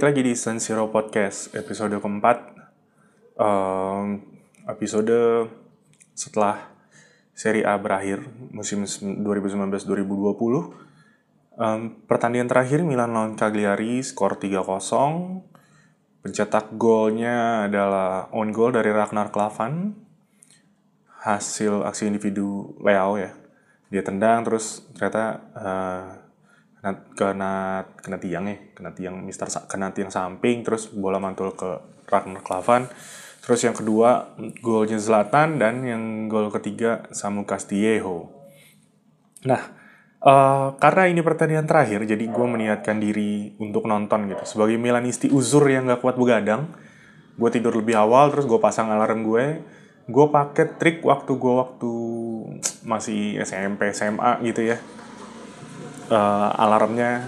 Balik lagi di Sun Zero Podcast episode keempat. Um, Episode setelah seri A berakhir musim 2019-2020 um, Pertandingan terakhir Milan lawan Cagliari skor 3-0 Pencetak golnya adalah on goal dari Ragnar Klavan. Hasil aksi individu Leo ya. Dia tendang terus ternyata uh, kena kena kena tiang ya. Kena tiang Mister kena tiang samping terus bola mantul ke Ragnar Klavan. Terus yang kedua golnya Zlatan dan yang gol ketiga Samu Castillejo. Nah uh, karena ini pertandingan terakhir jadi gue meniatkan diri untuk nonton gitu. Sebagai Milanisti uzur yang gak kuat begadang gue tidur lebih awal terus gue pasang alarm gue. Gue pakai trik waktu gue waktu masih SMP SMA gitu ya uh, alarmnya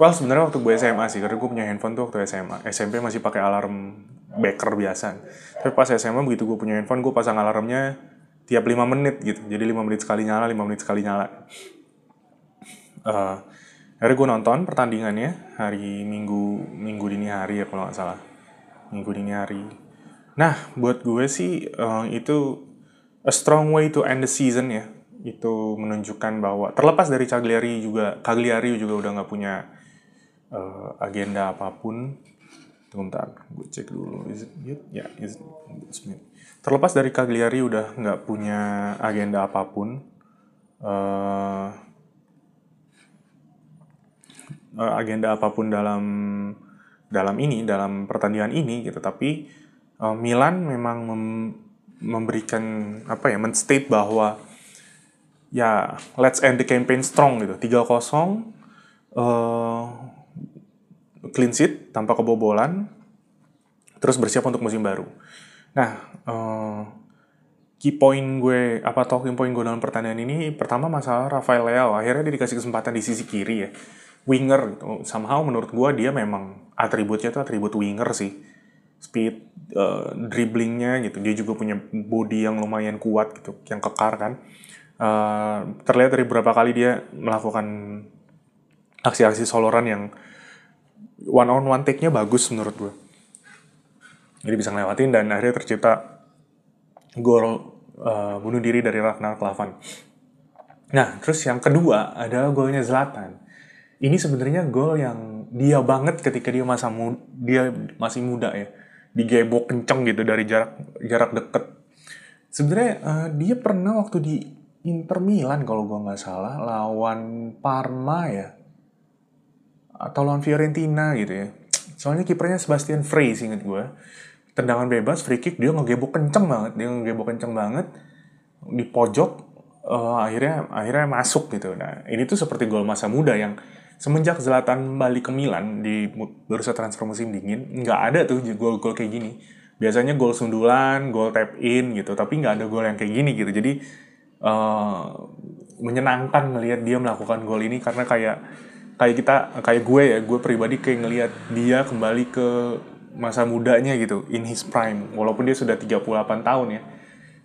well sebenarnya waktu gue SMA sih karena gue punya handphone tuh waktu SMA SMP masih pakai alarm becker biasa. Tapi pas SMA begitu gue punya handphone gue pasang alarmnya tiap 5 menit gitu. Jadi 5 menit sekali nyala 5 menit sekali nyala. Uh, akhirnya gue nonton pertandingannya hari minggu minggu dini hari ya kalau nggak salah. Minggu dini hari. Nah buat gue sih uh, itu a strong way to end the season ya itu menunjukkan bahwa terlepas dari Cagliari juga Cagliari juga udah nggak punya uh, agenda apa pun. Tunggu bentar gue cek dulu. Is it mute? Ya yeah, is it terlepas dari Cagliari udah nggak punya agenda apa pun uh, agenda apa pun dalam dalam ini dalam pertandingan ini gitu. Tapi uh, Milan memang mem memberikan apa ya menstate bahwa ya let's end the campaign strong gitu. 3-0 uh, clean sheet tanpa kebobolan terus bersiap untuk musim baru. Nah uh, key point gue apa talking point gue dalam pertandingan ini pertama masalah Rafael Leao. Akhirnya dia dikasih kesempatan di sisi kiri ya. Winger gitu. Somehow menurut gue dia memang atributnya tuh atribut winger sih. Speed uh, dribblingnya gitu. Dia juga punya body yang lumayan kuat gitu yang kekar kan uh, terlihat dari beberapa kali dia melakukan aksi-aksi soloran yang one on one take-nya bagus menurut gue. Jadi bisa ngelewatin dan akhirnya tercipta gol uh, bunuh diri dari Ragnar Klavan. Nah, terus yang kedua adalah golnya Zlatan. Ini sebenarnya gol yang dia banget ketika dia masa mu dia masih muda ya. Digebok kenceng gitu dari jarak jarak deket. Sebenarnya uh, dia pernah waktu di Inter Milan kalau gue nggak salah lawan Parma ya. Atau lawan Fiorentina gitu ya. Soalnya kipernya Sebastian Frey sih inget gue tendangan bebas free kick dia ngegebok kenceng banget. Dia ngegebok kenceng banget. Di pojok uh, akhirnya akhirnya masuk gitu. Nah ini tuh seperti gol masa muda yang semenjak Zlatan balik ke Milan di baru transfer musim dingin nggak ada tuh gol-gol kayak gini. Biasanya gol sundulan gol tap in gitu. Tapi nggak ada gol yang kayak gini gitu. Jadi uh, menyenangkan melihat dia melakukan gol ini. Karena kayak kayak kita kayak gue ya gue pribadi kayak ngelihat dia kembali ke masa mudanya gitu in his prime. Walaupun dia sudah 38 tahun ya.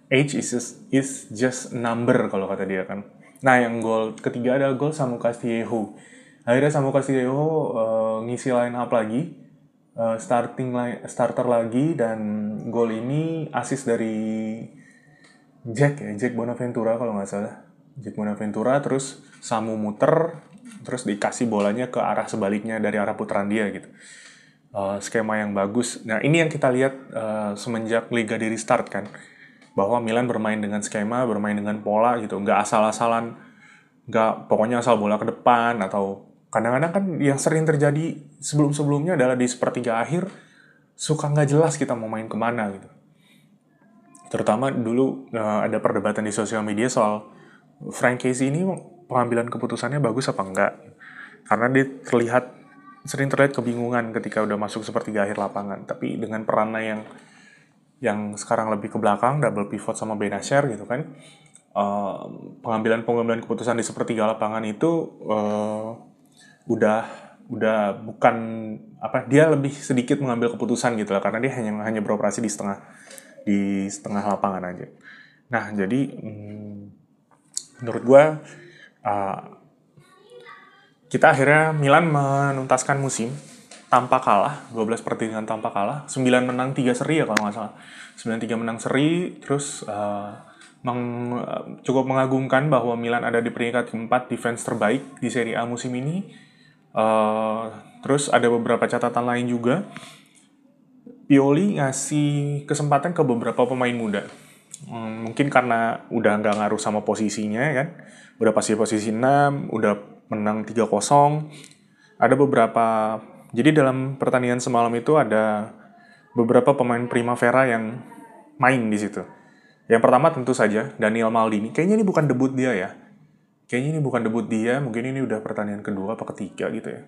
Age is just, is just number kalau kata dia kan. Nah yang gol ketiga ada gol Samu Castillejo. Akhirnya Samu Castillejo uh, ngisi line up lagi uh, starting line, starter lagi dan gol ini assist dari Jack ya, Jack Bonaventura kalau nggak salah. Jack Bonaventura terus Samu muter, terus dikasih bolanya ke arah sebaliknya dari arah putaran dia gitu. Uh, skema yang bagus. Nah ini yang kita lihat uh, semenjak Liga di restart kan, bahwa Milan bermain dengan skema, bermain dengan pola gitu, nggak asal-asalan, nggak pokoknya asal bola ke depan atau kadang-kadang kan yang sering terjadi sebelum-sebelumnya adalah di sepertiga akhir suka nggak jelas kita mau main ke mana gitu terutama dulu uh, ada perdebatan di sosial media soal Frank Casey ini pengambilan keputusannya bagus apa enggak? Karena dia terlihat sering terlihat kebingungan ketika udah masuk seperti akhir lapangan. Tapi dengan perannya yang yang sekarang lebih ke belakang double pivot sama Benacer gitu kan uh, pengambilan pengambilan keputusan di sepertiga lapangan itu uh, udah udah bukan apa dia lebih sedikit mengambil keputusan gitu lah. Karena dia hanya hanya beroperasi di setengah di setengah lapangan aja. Nah, jadi hmm, menurut gue uh, kita akhirnya Milan menuntaskan musim tanpa kalah, 12 pertandingan tanpa kalah, 9 menang 3 seri ya kalau nggak salah. 9-3 menang seri, terus uh, meng, cukup mengagumkan bahwa Milan ada di peringkat keempat defense terbaik di Serie A musim ini. Uh, terus ada beberapa catatan lain juga. Pioli ngasih kesempatan ke beberapa pemain muda. Hmm, mungkin karena udah nggak ngaruh sama posisinya kan. Udah pasti posisi 6, udah menang 3-0. Ada beberapa jadi dalam pertandingan semalam itu ada beberapa pemain Primavera yang main di situ. Yang pertama tentu saja Daniel Maldini. Kayaknya ini bukan debut dia ya. Kayaknya ini bukan debut dia, mungkin ini udah pertandingan kedua apa ketiga gitu ya.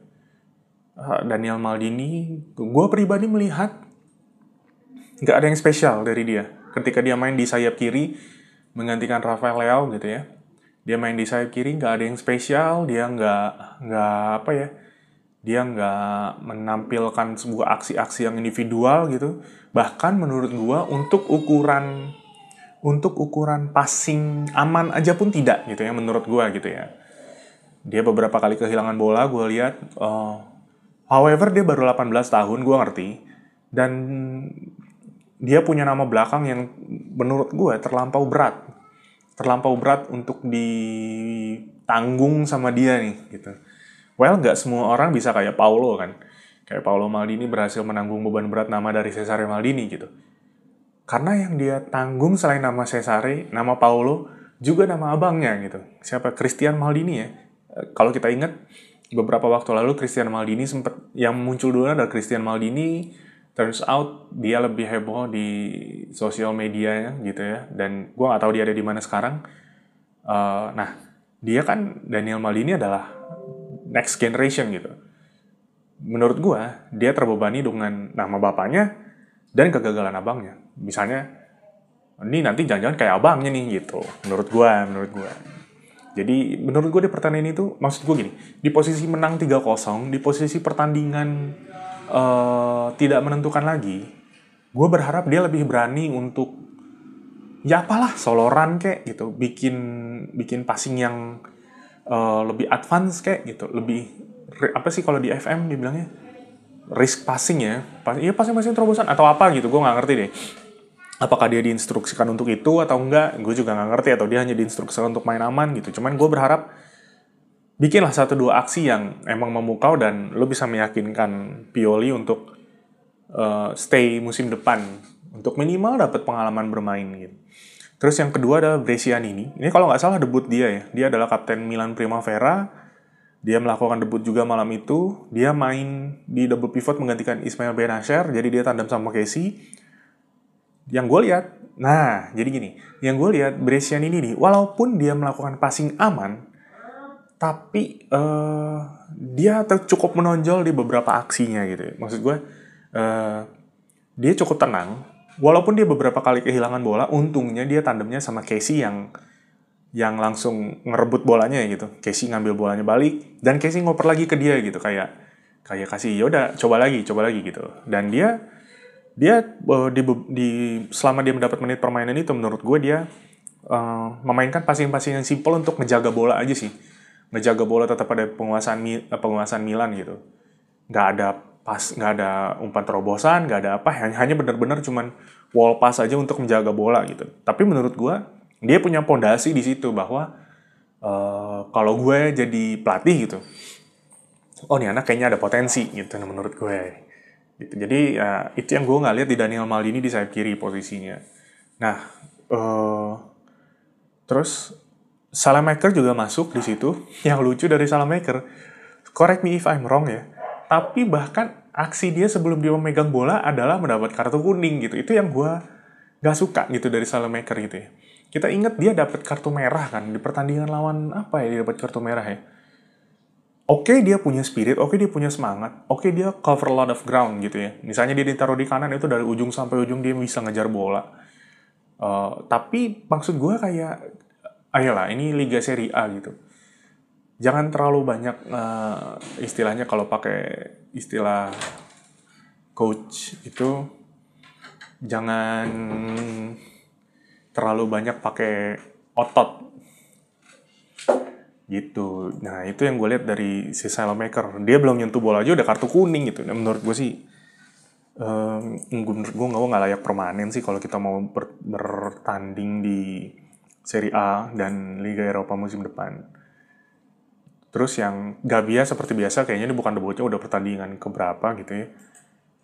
Ah, Daniel Maldini, gue pribadi melihat nggak ada yang spesial dari dia. Ketika dia main di sayap kiri, menggantikan Rafael Leao gitu ya. Dia main di sayap kiri, nggak ada yang spesial, dia nggak nggak apa ya, dia nggak menampilkan sebuah aksi-aksi yang individual gitu bahkan menurut gua untuk ukuran untuk ukuran passing aman aja pun tidak gitu ya menurut gua gitu ya dia beberapa kali kehilangan bola gua lihat uh, however dia baru 18 tahun gua ngerti dan dia punya nama belakang yang menurut gua terlampau berat. Terlampau berat untuk ditanggung sama dia nih gitu. Well nggak semua orang bisa kayak Paulo kan. Kayak Paulo Maldini berhasil menanggung beban berat nama dari Cesare Maldini gitu. Karena yang dia tanggung selain nama Cesare nama Paulo juga nama abangnya gitu. Siapa? Christian Maldini ya. Eh, kalau kita ingat beberapa waktu lalu Christian Maldini sempat yang muncul dulu adalah Christian Maldini turns out dia lebih heboh di sosial media gitu ya dan gue nggak tahu dia ada di mana sekarang uh, nah dia kan Daniel Maldini adalah next generation gitu. Menurut gue, dia terbebani dengan nama bapaknya dan kegagalan abangnya. Misalnya, ini nanti jangan-jangan kayak abangnya nih gitu. Menurut gue, menurut gue. Jadi menurut gue di pertandingan itu, maksud gue gini, di posisi menang 3-0, di posisi pertandingan uh, tidak menentukan lagi, gue berharap dia lebih berani untuk ya apalah soloran kayak gitu, bikin bikin passing yang uh, lebih advance kayak gitu. Lebih apa sih kalau di FM dibilangnya? Risk passing ya. Pas iya passing passing terobosan atau apa gitu gue nggak ngerti deh. Apakah dia diinstruksikan untuk itu atau enggak gue juga nggak ngerti atau dia hanya diinstruksikan untuk main aman gitu. Cuman gue berharap bikinlah satu dua aksi yang emang memukau dan lo bisa meyakinkan Pioli untuk uh, stay musim depan untuk minimal dapat pengalaman bermain gitu Terus yang kedua adalah Brescianini. Ini kalau nggak salah debut dia ya. Dia adalah kapten Milan Primavera. Dia melakukan debut juga malam itu. Dia main di double pivot menggantikan Ismail Benacer. Jadi dia tandem sama Casey. Yang gue lihat, nah jadi gini. Yang gue lihat Brescianini nih, walaupun dia melakukan passing aman, tapi uh, dia cukup menonjol di beberapa aksinya gitu. Maksud gue, uh, dia cukup tenang walaupun dia beberapa kali kehilangan bola, untungnya dia tandemnya sama Casey yang yang langsung ngerebut bolanya gitu. Casey ngambil bolanya balik dan Casey ngoper lagi ke dia gitu kayak kayak kasih yaudah coba lagi coba lagi gitu. Dan dia dia uh, di, di selama dia mendapat menit permainan itu menurut gue dia uh, memainkan passing-passing yang simple untuk ngejaga bola aja sih. Ngejaga bola tetap pada penguasaan penguasaan Milan gitu. Nggak ada pas nggak ada umpan terobosan nggak ada apa hanya hanya benar-benar cuman wall pass aja untuk menjaga bola gitu. Tapi menurut gue dia punya pondasi di situ bahwa uh, kalau gue jadi pelatih gitu oh nih anak kayaknya ada potensi gitu menurut gue gitu. Jadi uh, itu yang gue nggak lihat di Daniel Maldini di sayap kiri posisinya. Nah uh, terus Salamaker juga masuk di situ. Yang lucu dari Salamaker correct me if I'm wrong ya tapi bahkan aksi dia sebelum dia memegang bola adalah mendapat kartu kuning gitu. Itu yang gue gak suka gitu dari Salamaker gitu ya. Kita ingat dia dapat kartu merah kan di pertandingan lawan apa ya dia dapat kartu merah ya? Oke okay, dia punya spirit oke okay, dia punya semangat oke okay, dia cover a lot of ground gitu ya. Misalnya dia ditaruh di kanan itu dari ujung sampai ujung dia bisa ngejar bola. Uh, tapi maksud gue kayak ayolah ini Liga Serie A gitu. Jangan terlalu banyak uh, istilahnya kalau pakai istilah coach itu jangan terlalu banyak pakai otot. Gitu. Nah itu yang gue lihat dari si Salamaker. Dia belum nyentuh bola aja udah kartu kuning gitu. Nah, menurut gue sih um, menurut gue nggak layak permanen sih kalau kita mau ber, bertanding di Serie A dan Liga Eropa musim depan. Terus yang Gabia seperti biasa kayaknya ini bukan debutnya udah pertandingan keberapa gitu ya.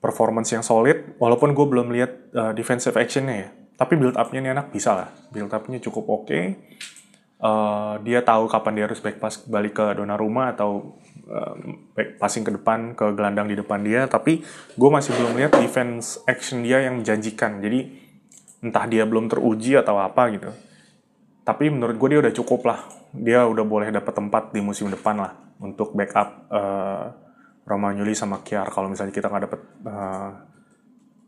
Performance yang solid, walaupun gue belum lihat uh, defensive actionnya ya. Tapi build up-nya ini anak bisa lah. Build up-nya cukup oke. Okay. Uh, dia tahu kapan dia harus back pass balik ke Donnarumma atau uh, passing ke depan, ke gelandang di depan dia. Tapi gue masih belum lihat defense action dia yang menjanjikan. Jadi entah dia belum teruji atau apa gitu tapi menurut gue dia udah cukup lah. Dia udah boleh dapat tempat di musim depan lah untuk backup uh, Romagnoli sama Kiar kalau misalnya kita nggak dapat uh,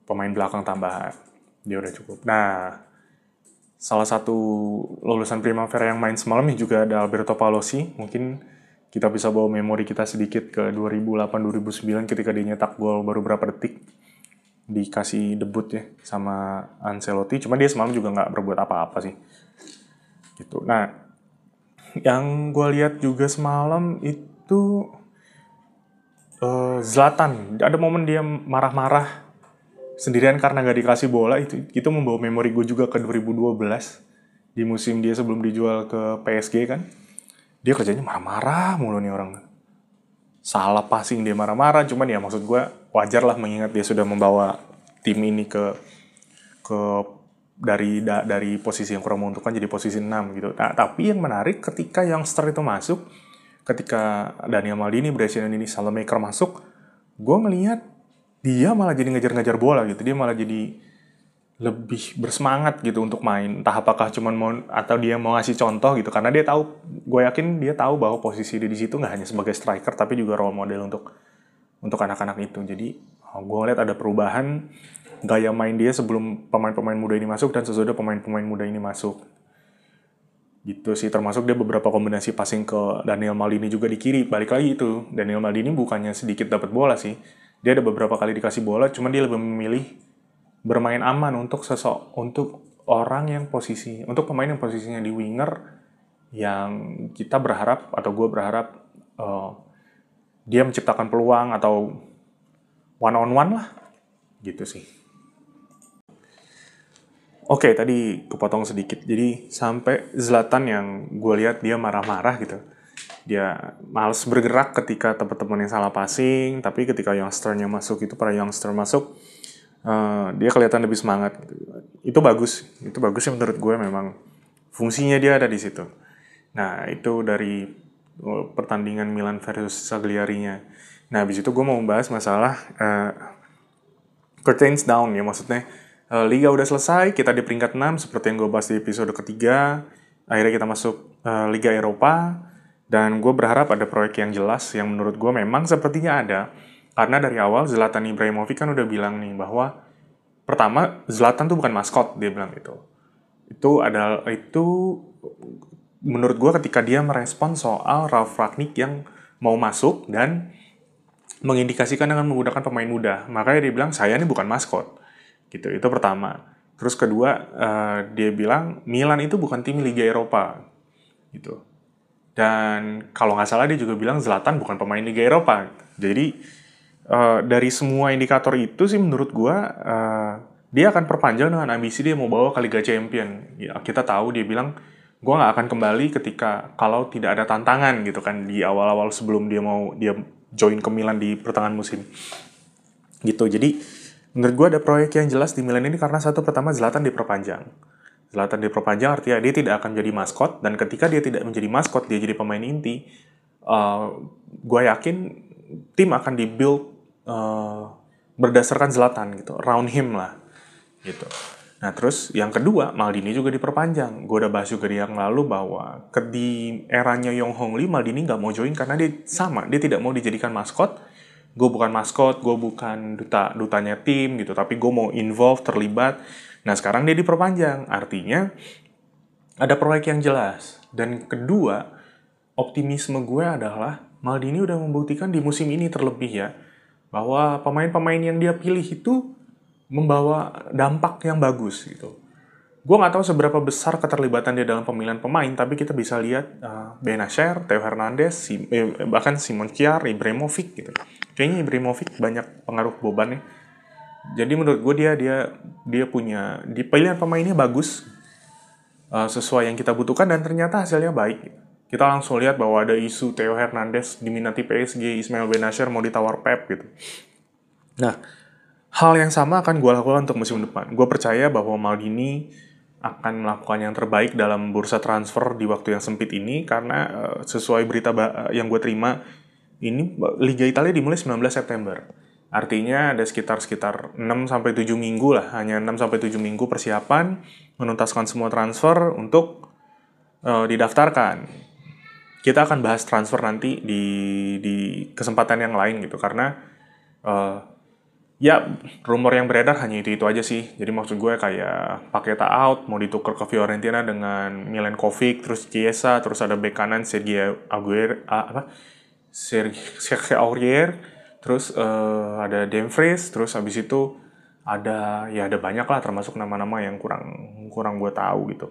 pemain belakang tambahan. Dia udah cukup. Nah salah satu lulusan Primavera yang main semalam juga ada Alberto Palosi mungkin kita bisa bawa memori kita sedikit ke 2008-2009 ketika dia nyetak gol baru berapa detik. Dikasih debut ya sama Ancelotti. Cuma dia semalam juga nggak berbuat apa-apa sih gitu. Nah, yang gue lihat juga semalam itu uh, Zlatan. Ada momen dia marah-marah sendirian karena gak dikasih bola itu itu membawa memori gue juga ke 2012 di musim dia sebelum dijual ke PSG kan dia kerjanya marah-marah mulu nih orang salah passing dia marah-marah cuman ya maksud gue wajar lah mengingat dia sudah membawa tim ini ke ke dari da, dari posisi yang kurang menguntungkan jadi posisi 6 gitu. Nah, tapi yang menarik ketika youngster itu masuk, ketika Daniel Maldini, Brescian ini Salamaker masuk, gue ngelihat dia malah jadi ngejar-ngejar bola gitu. Dia malah jadi lebih bersemangat gitu untuk main. Entah apakah cuman mau atau dia mau ngasih contoh gitu karena dia tahu gue yakin dia tahu bahwa posisi dia di situ nggak hanya sebagai striker tapi juga role model untuk untuk anak-anak itu. Jadi gue lihat ada perubahan gaya main dia sebelum pemain-pemain muda ini masuk dan sesudah pemain-pemain muda ini masuk. Gitu sih, termasuk dia beberapa kombinasi passing ke Daniel Maldini juga di kiri. Balik lagi itu, Daniel Maldini bukannya sedikit dapat bola sih. Dia ada beberapa kali dikasih bola, cuma dia lebih memilih bermain aman untuk sesok untuk orang yang posisi untuk pemain yang posisinya di winger yang kita berharap atau gue berharap uh, dia menciptakan peluang atau one on one lah gitu sih. Oke, okay, tadi kepotong sedikit. Jadi sampai Zlatan yang gue lihat dia marah-marah gitu. Dia males bergerak ketika teman-teman yang salah passing, tapi ketika youngsternya masuk itu para youngster masuk, uh, dia kelihatan lebih semangat. Gitu. Itu bagus, itu bagus sih menurut gue memang fungsinya dia ada di situ. Nah itu dari uh, pertandingan Milan versus Cagliari-nya. Nah habis itu gue mau membahas masalah uh, curtains down ya maksudnya Eh, Liga udah selesai, kita di peringkat 6 seperti yang gue bahas di episode ketiga. Akhirnya kita masuk uh, Liga Eropa dan gue berharap ada proyek yang jelas yang menurut gue memang sepertinya ada. Karena dari awal Zlatan Ibrahimovic kan udah bilang nih bahwa pertama Zlatan tuh bukan maskot dia bilang itu. Itu adalah itu menurut gue ketika dia merespon soal Ralf Ragnik yang mau masuk dan mengindikasikan dengan menggunakan pemain muda. Makanya dia bilang saya ini bukan maskot gitu. Itu pertama. Terus kedua uh, dia bilang Milan itu bukan tim Liga Eropa gitu. Dan kalau nggak salah dia juga bilang Zlatan bukan pemain Liga Eropa. Jadi uh, dari semua indikator itu sih menurut gue uh, dia akan perpanjang dengan ambisi dia mau bawa ke Liga Champion. Ya kita tahu dia bilang gue nggak akan kembali ketika kalau tidak ada tantangan gitu kan di awal-awal sebelum dia mau dia join ke Milan di pertengahan musim. Gitu. Jadi Menurut gue ada proyek yang jelas di Milan ini karena satu pertama Zlatan diperpanjang. Zlatan diperpanjang artinya dia tidak akan jadi maskot dan ketika dia tidak menjadi maskot dia jadi pemain inti. Uh, gue yakin tim akan dibuild uh, berdasarkan Zlatan gitu, round him lah gitu. Nah terus yang kedua Maldini juga diperpanjang. Gue udah bahas juga di yang lalu bahwa ke di eranya Yong Hong Lee Maldini nggak mau join karena dia sama dia tidak mau dijadikan maskot gue bukan maskot, gue bukan duta dutanya tim gitu, tapi gue mau involve, terlibat. Nah sekarang dia diperpanjang, artinya ada proyek yang jelas. Dan kedua, optimisme gue adalah Maldini udah membuktikan di musim ini terlebih ya, bahwa pemain-pemain yang dia pilih itu membawa dampak yang bagus gitu. Gue nggak tahu seberapa besar keterlibatan dia dalam pemilihan pemain, tapi kita bisa lihat uh, Benacer, Theo Hernandez, si, eh, bahkan Simon Kjaer, Ibrahimovic gitu. Kayaknya Ibrahimovic banyak pengaruh Boban ya. Jadi menurut gue dia dia dia punya di pilihan pemainnya bagus, uh, sesuai yang kita butuhkan dan ternyata hasilnya baik. Kita langsung lihat bahwa ada isu Theo Hernandez diminati PSG, Ismail Benacer mau ditawar Pep gitu. Nah, hal yang sama akan gue lakukan untuk musim depan. Gue percaya bahwa Maldini akan melakukan yang terbaik dalam bursa transfer di waktu yang sempit ini karena uh, sesuai berita yang gue terima ini Liga Italia dimulai 19 September. Artinya ada sekitar sekitar 6 sampai 7 minggu lah, hanya 6 sampai 7 minggu persiapan menuntaskan semua transfer untuk uh, didaftarkan. Kita akan bahas transfer nanti di di kesempatan yang lain gitu karena uh, ya rumor yang beredar hanya itu itu aja sih. Jadi maksud gue kayak Paketa out mau ditukar ke Fiorentina dengan Milenkovic terus Chiesa terus ada bek kanan Sergio Aguirre apa? Sergio Aurier terus uh, ada Dumfries terus habis itu ada ya ada banyak lah termasuk nama-nama yang kurang kurang gue tahu gitu.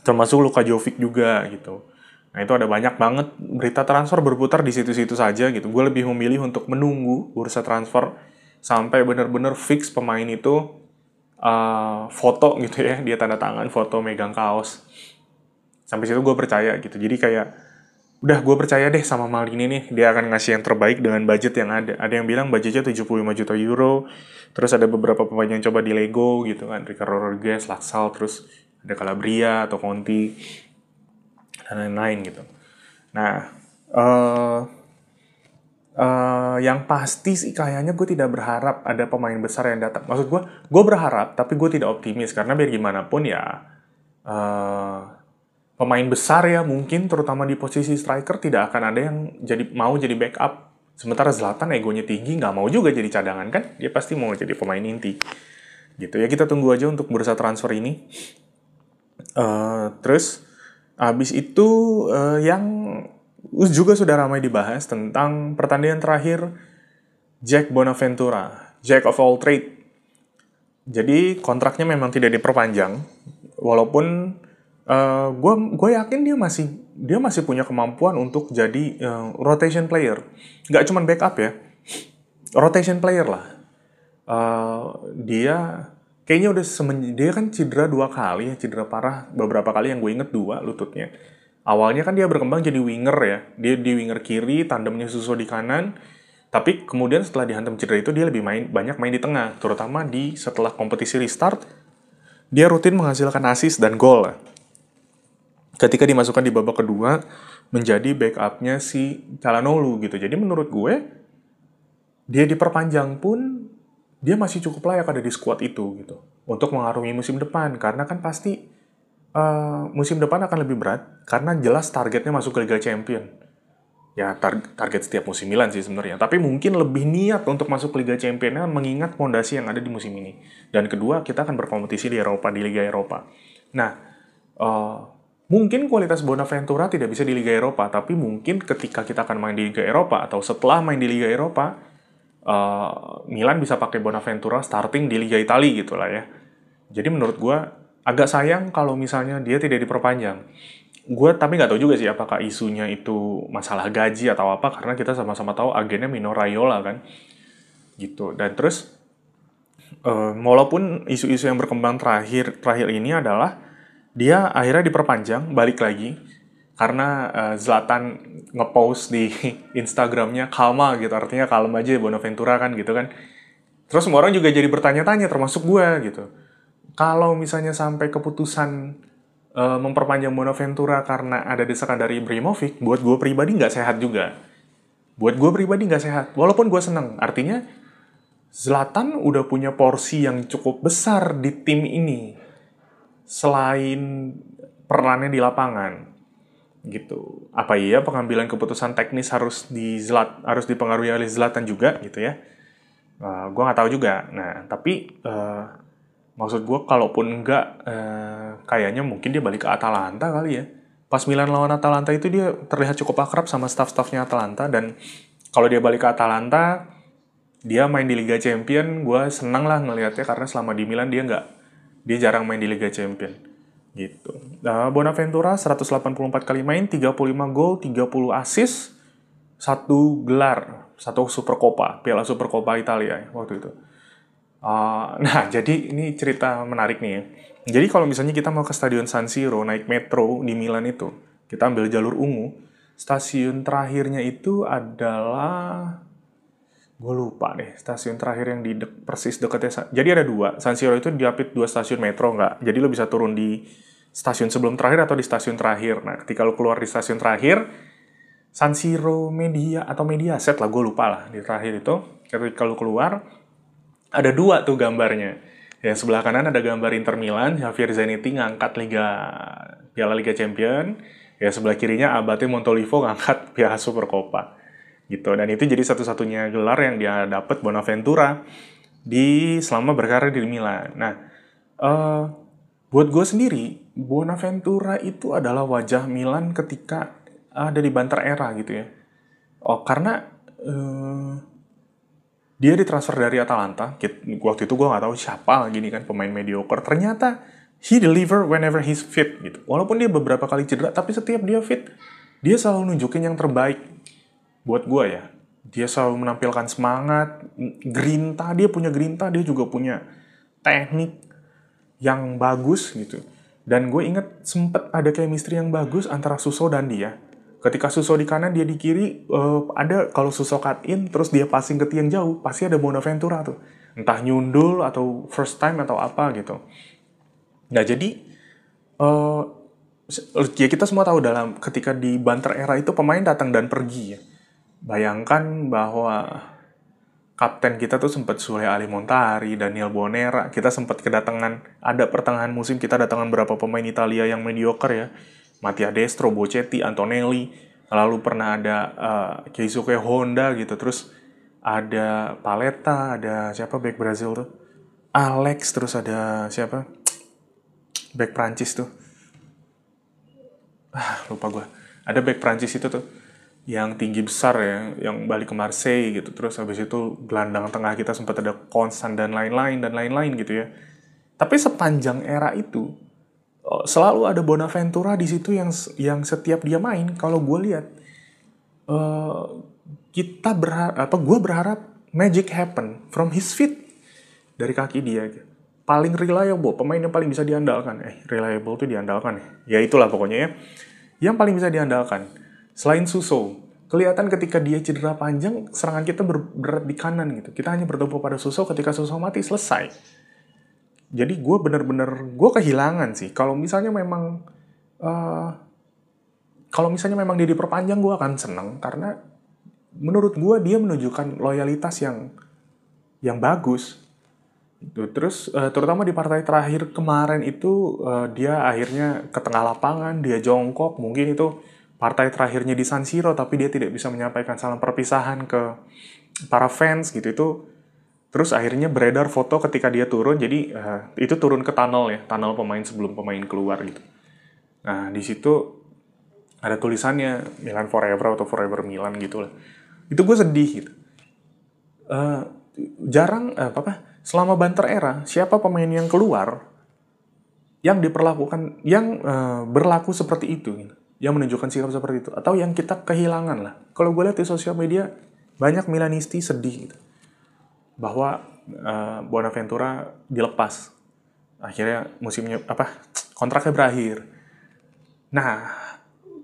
Termasuk Luka Jovic juga gitu. Nah itu ada banyak banget. Berita transfer berputar di situ-situ saja gitu. Gue lebih memilih untuk menunggu bursa transfer sampai bener-bener fix pemain itu uh, foto gitu ya dia tanda tangan foto megang kaos. Sampai situ gue percaya gitu. Jadi kayak udah gue percaya deh sama Maldini nih. Dia akan ngasih yang terbaik dengan budget yang ada. Ada yang bilang budgetnya 75 juta euro. Terus ada beberapa pemain yang coba di Lego gitu kan. Ricardo Rodriguez, Laksal terus ada Calabria atau Conti dan lain-lain gitu. Nah uh, uh, yang pasti sih kayaknya gue tidak berharap ada pemain besar yang datang. Maksud gue, gue berharap tapi gue tidak optimis karena biar gimana pun ya uh, pemain besar ya mungkin terutama di posisi striker tidak akan ada yang jadi mau jadi backup. Sementara Zlatan egonya tinggi nggak mau juga jadi cadangan kan? Dia pasti mau jadi pemain inti. Gitu ya kita tunggu aja untuk bursa transfer ini. Uh, terus abis itu uh, yang juga sudah ramai dibahas tentang pertandingan terakhir Jack Bonaventura, Jack of all trade. Jadi kontraknya memang tidak diperpanjang, walaupun gue uh, gue yakin dia masih dia masih punya kemampuan untuk jadi uh, rotation player, nggak cuma backup ya, rotation player lah. Uh, dia kayaknya udah semen, dia kan cedera dua kali ya, cedera parah beberapa kali yang gue inget dua lututnya awalnya kan dia berkembang jadi winger ya. Dia di winger kiri, tandemnya susu di kanan. Tapi kemudian setelah dihantam cedera itu dia lebih main banyak main di tengah, terutama di setelah kompetisi restart dia rutin menghasilkan assist dan gol. Ketika dimasukkan di babak kedua menjadi backupnya si Calhanoglu gitu. Jadi menurut gue dia diperpanjang pun dia masih cukup layak ada di squad itu gitu untuk mengarungi musim depan karena kan pasti uh, musim depan akan lebih berat karena jelas targetnya masuk ke Liga Champion. Ya tar target setiap musim Milan sih sebenarnya. Tapi mungkin lebih niat untuk masuk Liga Champion mengingat fondasi yang ada di musim ini. Dan kedua kita akan berkompetisi di Eropa di Liga Eropa. Nah uh, mungkin kualitas Bonaventura tidak bisa di Liga Eropa, tapi mungkin ketika kita akan main di Liga Eropa atau setelah main di Liga Eropa, uh, Milan bisa pakai Bonaventura starting di Liga Italia gitu lah ya. Jadi menurut gue agak sayang kalau misalnya dia tidak diperpanjang. Gue tapi nggak tahu juga sih apakah isunya itu masalah gaji atau apa karena kita sama-sama tahu agennya Mino Raiola kan, gitu. Dan terus uh, walaupun isu-isu yang berkembang terakhir terakhir ini adalah dia akhirnya diperpanjang balik lagi karena uh, Zlatan ngepost di Instagramnya kalma gitu artinya kalem aja Bonaventura kan gitu kan terus semua orang juga jadi bertanya-tanya termasuk gue gitu kalau misalnya sampai keputusan uh, memperpanjang Bonaventura karena ada desakan dari Ibrahimovic, buat gue pribadi nggak sehat juga. Buat gue pribadi nggak sehat. Walaupun gue seneng. Artinya, Zlatan udah punya porsi yang cukup besar di tim ini. Selain perannya di lapangan. Gitu. Apa iya pengambilan keputusan teknis harus di Zlat, harus dipengaruhi oleh Zlatan juga gitu ya. Uh, gue nggak tahu juga. Nah, tapi uh, Maksud gue, kalaupun enggak, eh, kayaknya mungkin dia balik ke Atalanta kali ya. Pas Milan lawan Atalanta itu dia terlihat cukup akrab sama staff-staffnya Atalanta, dan kalau dia balik ke Atalanta, dia main di Liga Champion, gue senang lah ngelihatnya karena selama di Milan dia nggak dia jarang main di Liga Champion gitu. Nah, Bonaventura 184 kali main, 35 gol, 30 assist, satu gelar, satu Super Copa, Piala Super Copa Italia waktu itu. Uh, nah, jadi ini cerita menarik nih ya. Jadi kalau misalnya kita mau ke Stadion San Siro, naik metro di Milan itu, kita ambil jalur ungu, stasiun terakhirnya itu adalah gue lupa deh stasiun terakhir yang di de persis dekatnya jadi ada dua. San Siro itu diapit dua stasiun metro nggak? Jadi lo bisa turun di stasiun sebelum terakhir atau di stasiun terakhir. Nah ketika lo keluar di stasiun terakhir San Siro Media atau Media Set lah gue lupa lah di terakhir itu. Ketika lo keluar ada dua tuh gambarnya ya sebelah kanan ada gambar Inter Milan Javier Zanetti ngangkat Liga Piala Liga Champion ya sebelah kirinya Abate Montolivo ngangkat Piala Supercoppa gitu dan itu jadi satu-satunya gelar yang dia dapat Bonaventura di selama berkarir di Milan. Nah, uh, buat gue sendiri Bonaventura itu adalah wajah Milan ketika ada di Banter era gitu ya. Oh karena uh, dia ditransfer dari Atalanta. Waktu itu gue nggak tahu siapa gini kan pemain mediocre. Ternyata he deliver whenever he's fit gitu. Walaupun dia beberapa kali cedera, tapi setiap dia fit, dia selalu nunjukin yang terbaik buat gue ya dia selalu menampilkan semangat grinta dia punya grinta dia juga punya teknik yang bagus gitu dan gue inget sempet ada chemistry yang bagus antara Suso dan dia ketika Suso di kanan dia di kiri uh, ada kalau Suso cut in terus dia passing ke tiang jauh pasti ada Bonaventura tuh. Entah nyundul atau first time atau apa gitu. Nah jadi uh, ya kita semua tahu dalam ketika di banter era itu pemain datang dan pergi ya. Bayangkan bahwa kapten kita tuh sempat Sule Ali Montari, Daniel Bonera, kita sempat kedatangan, ada pertengahan musim kita datangan berapa pemain Italia yang mediocre ya. Mattia Destro, Bocetti, Antonelli, lalu pernah ada uh, Keisuke Honda gitu, terus ada Paleta, ada siapa back Brazil tuh? Alex, terus ada siapa? Back Prancis tuh. Ah, lupa gue. Ada back Prancis itu tuh yang tinggi besar ya, yang balik ke Marseille gitu. Terus habis itu gelandang tengah kita sempat ada konstan dan lain-lain dan lain-lain gitu ya. Tapi sepanjang era itu selalu ada Bonaventura di situ yang yang setiap dia main. Kalau gue lihat uh, kita berharap apa gue berharap magic happen from his feet dari kaki dia paling reliable pemain yang paling bisa diandalkan. Eh reliable tuh diandalkan ya? Ya itulah pokoknya ya. Yang paling bisa diandalkan Selain Suso, kelihatan ketika dia cedera panjang, serangan kita berberat di kanan gitu. Kita hanya bertumpu pada Suso ketika Suso mati, selesai. Jadi gue bener-bener, gue kehilangan sih. Kalau misalnya memang, uh, kalau misalnya memang dia diperpanjang, gue akan seneng. Karena menurut gue dia menunjukkan loyalitas yang yang bagus. Terus uh, terutama di partai terakhir kemarin itu uh, dia akhirnya ke tengah lapangan, dia jongkok, mungkin itu partai terakhirnya di San Siro tapi dia tidak bisa menyampaikan salam perpisahan ke para fans gitu itu terus akhirnya beredar foto ketika dia turun jadi uh, itu turun ke tunnel ya tunnel pemain sebelum pemain keluar gitu. Nah di situ ada tulisannya Milan Forever atau Forever Milan gitu lah. Itu gue sedih gitu. Uh, jarang uh, apa apa selama banter era siapa pemain yang keluar yang diperlakukan yang uh, berlaku seperti itu gitu yang menunjukkan sikap seperti itu atau yang kita kehilangan lah. Kalau gue lihat di sosial media banyak Milanisti sedih gitu bahwa uh, Bonaventura dilepas. Akhirnya musimnya apa kontraknya berakhir. Nah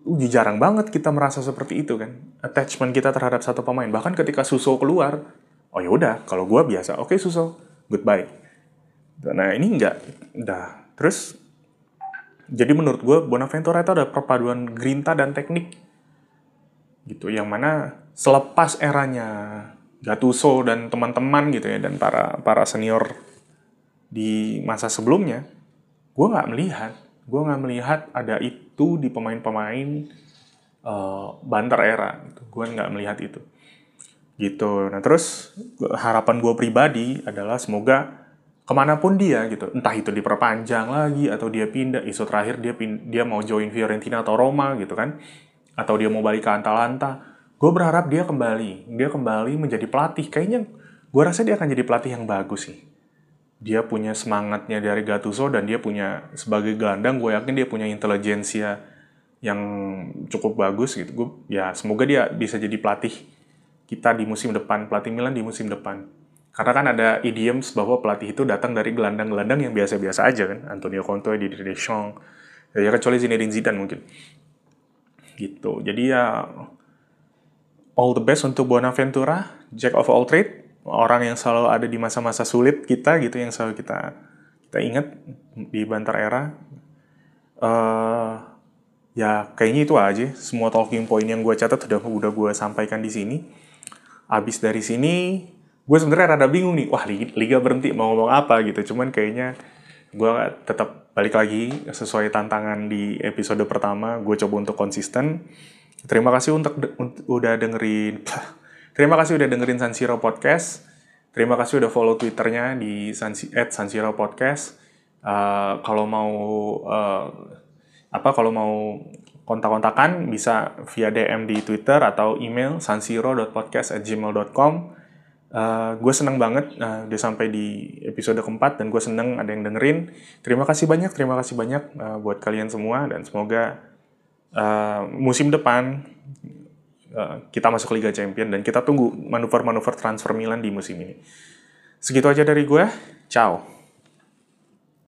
uji jarang banget kita merasa seperti itu kan. Attachment kita terhadap satu pemain. Bahkan ketika Suso keluar oh ya udah kalau gue biasa oke okay, Suso goodbye. Nah ini enggak udah. Terus jadi menurut gue Bonaventura itu ada perpaduan grinta dan teknik. Gitu yang mana selepas eranya Gattuso dan teman-teman gitu ya dan para para senior di masa sebelumnya gue nggak melihat. Gue nggak melihat ada itu di pemain-pemain uh, banter era gitu. gue nggak melihat itu. Gitu. Nah terus harapan gue pribadi adalah semoga ke mana pun dia gitu entah itu diperpanjang lagi atau dia pindah isu terakhir dia pin dia mau join Fiorentina atau Roma gitu kan atau dia mau balik ke Atalanta gue berharap dia kembali. Dia kembali menjadi pelatih. Kayaknya gue rasa dia akan jadi pelatih yang bagus sih. Dia punya semangatnya dari Gattuso dan dia punya sebagai gelandang gue yakin dia punya intelijensia yang cukup bagus gitu. Gue ya semoga dia bisa jadi pelatih kita di musim depan pelatih Milan di musim depan. Karena kan ada idioms bahwa pelatih itu datang dari gelandang-gelandang yang biasa-biasa aja kan. Antonio Conte, Didier Deschamps ya kecuali Zinedine Zidane mungkin. Gitu. Jadi ya all the best untuk Bonaventura Jack of all trade orang yang selalu ada di masa-masa sulit kita gitu yang selalu kita kita ingat di Bantar Era. Uh, ya kayaknya itu aja. Semua talking point yang gue catat udah udah gue sampaikan di sini. Abis dari sini gue sebenarnya rada bingung nih wah liga berhenti mau ngomong apa gitu. Cuman kayaknya gue tetap balik lagi sesuai tantangan di episode pertama. Gue coba untuk konsisten terima kasih untuk, udah dengerin Terima kasih udah dengerin San Siro Podcast. Terima kasih udah follow Twitternya di San, at San Siro Podcast. Uh, kalau mau uh, apa kalau mau kontak-kontakan bisa via DM di Twitter atau email sansiro.podcast@gmail.com. Uh, gue seneng banget uh, udah sampai di episode keempat dan gue seneng ada yang dengerin. Terima kasih banyak, terima kasih banyak uh, buat kalian semua dan semoga uh, musim depan Eh, kita masuk Liga Champion dan kita tunggu manuver-manuver transfer Milan di musim ini. Segitu aja dari gue. Ciao.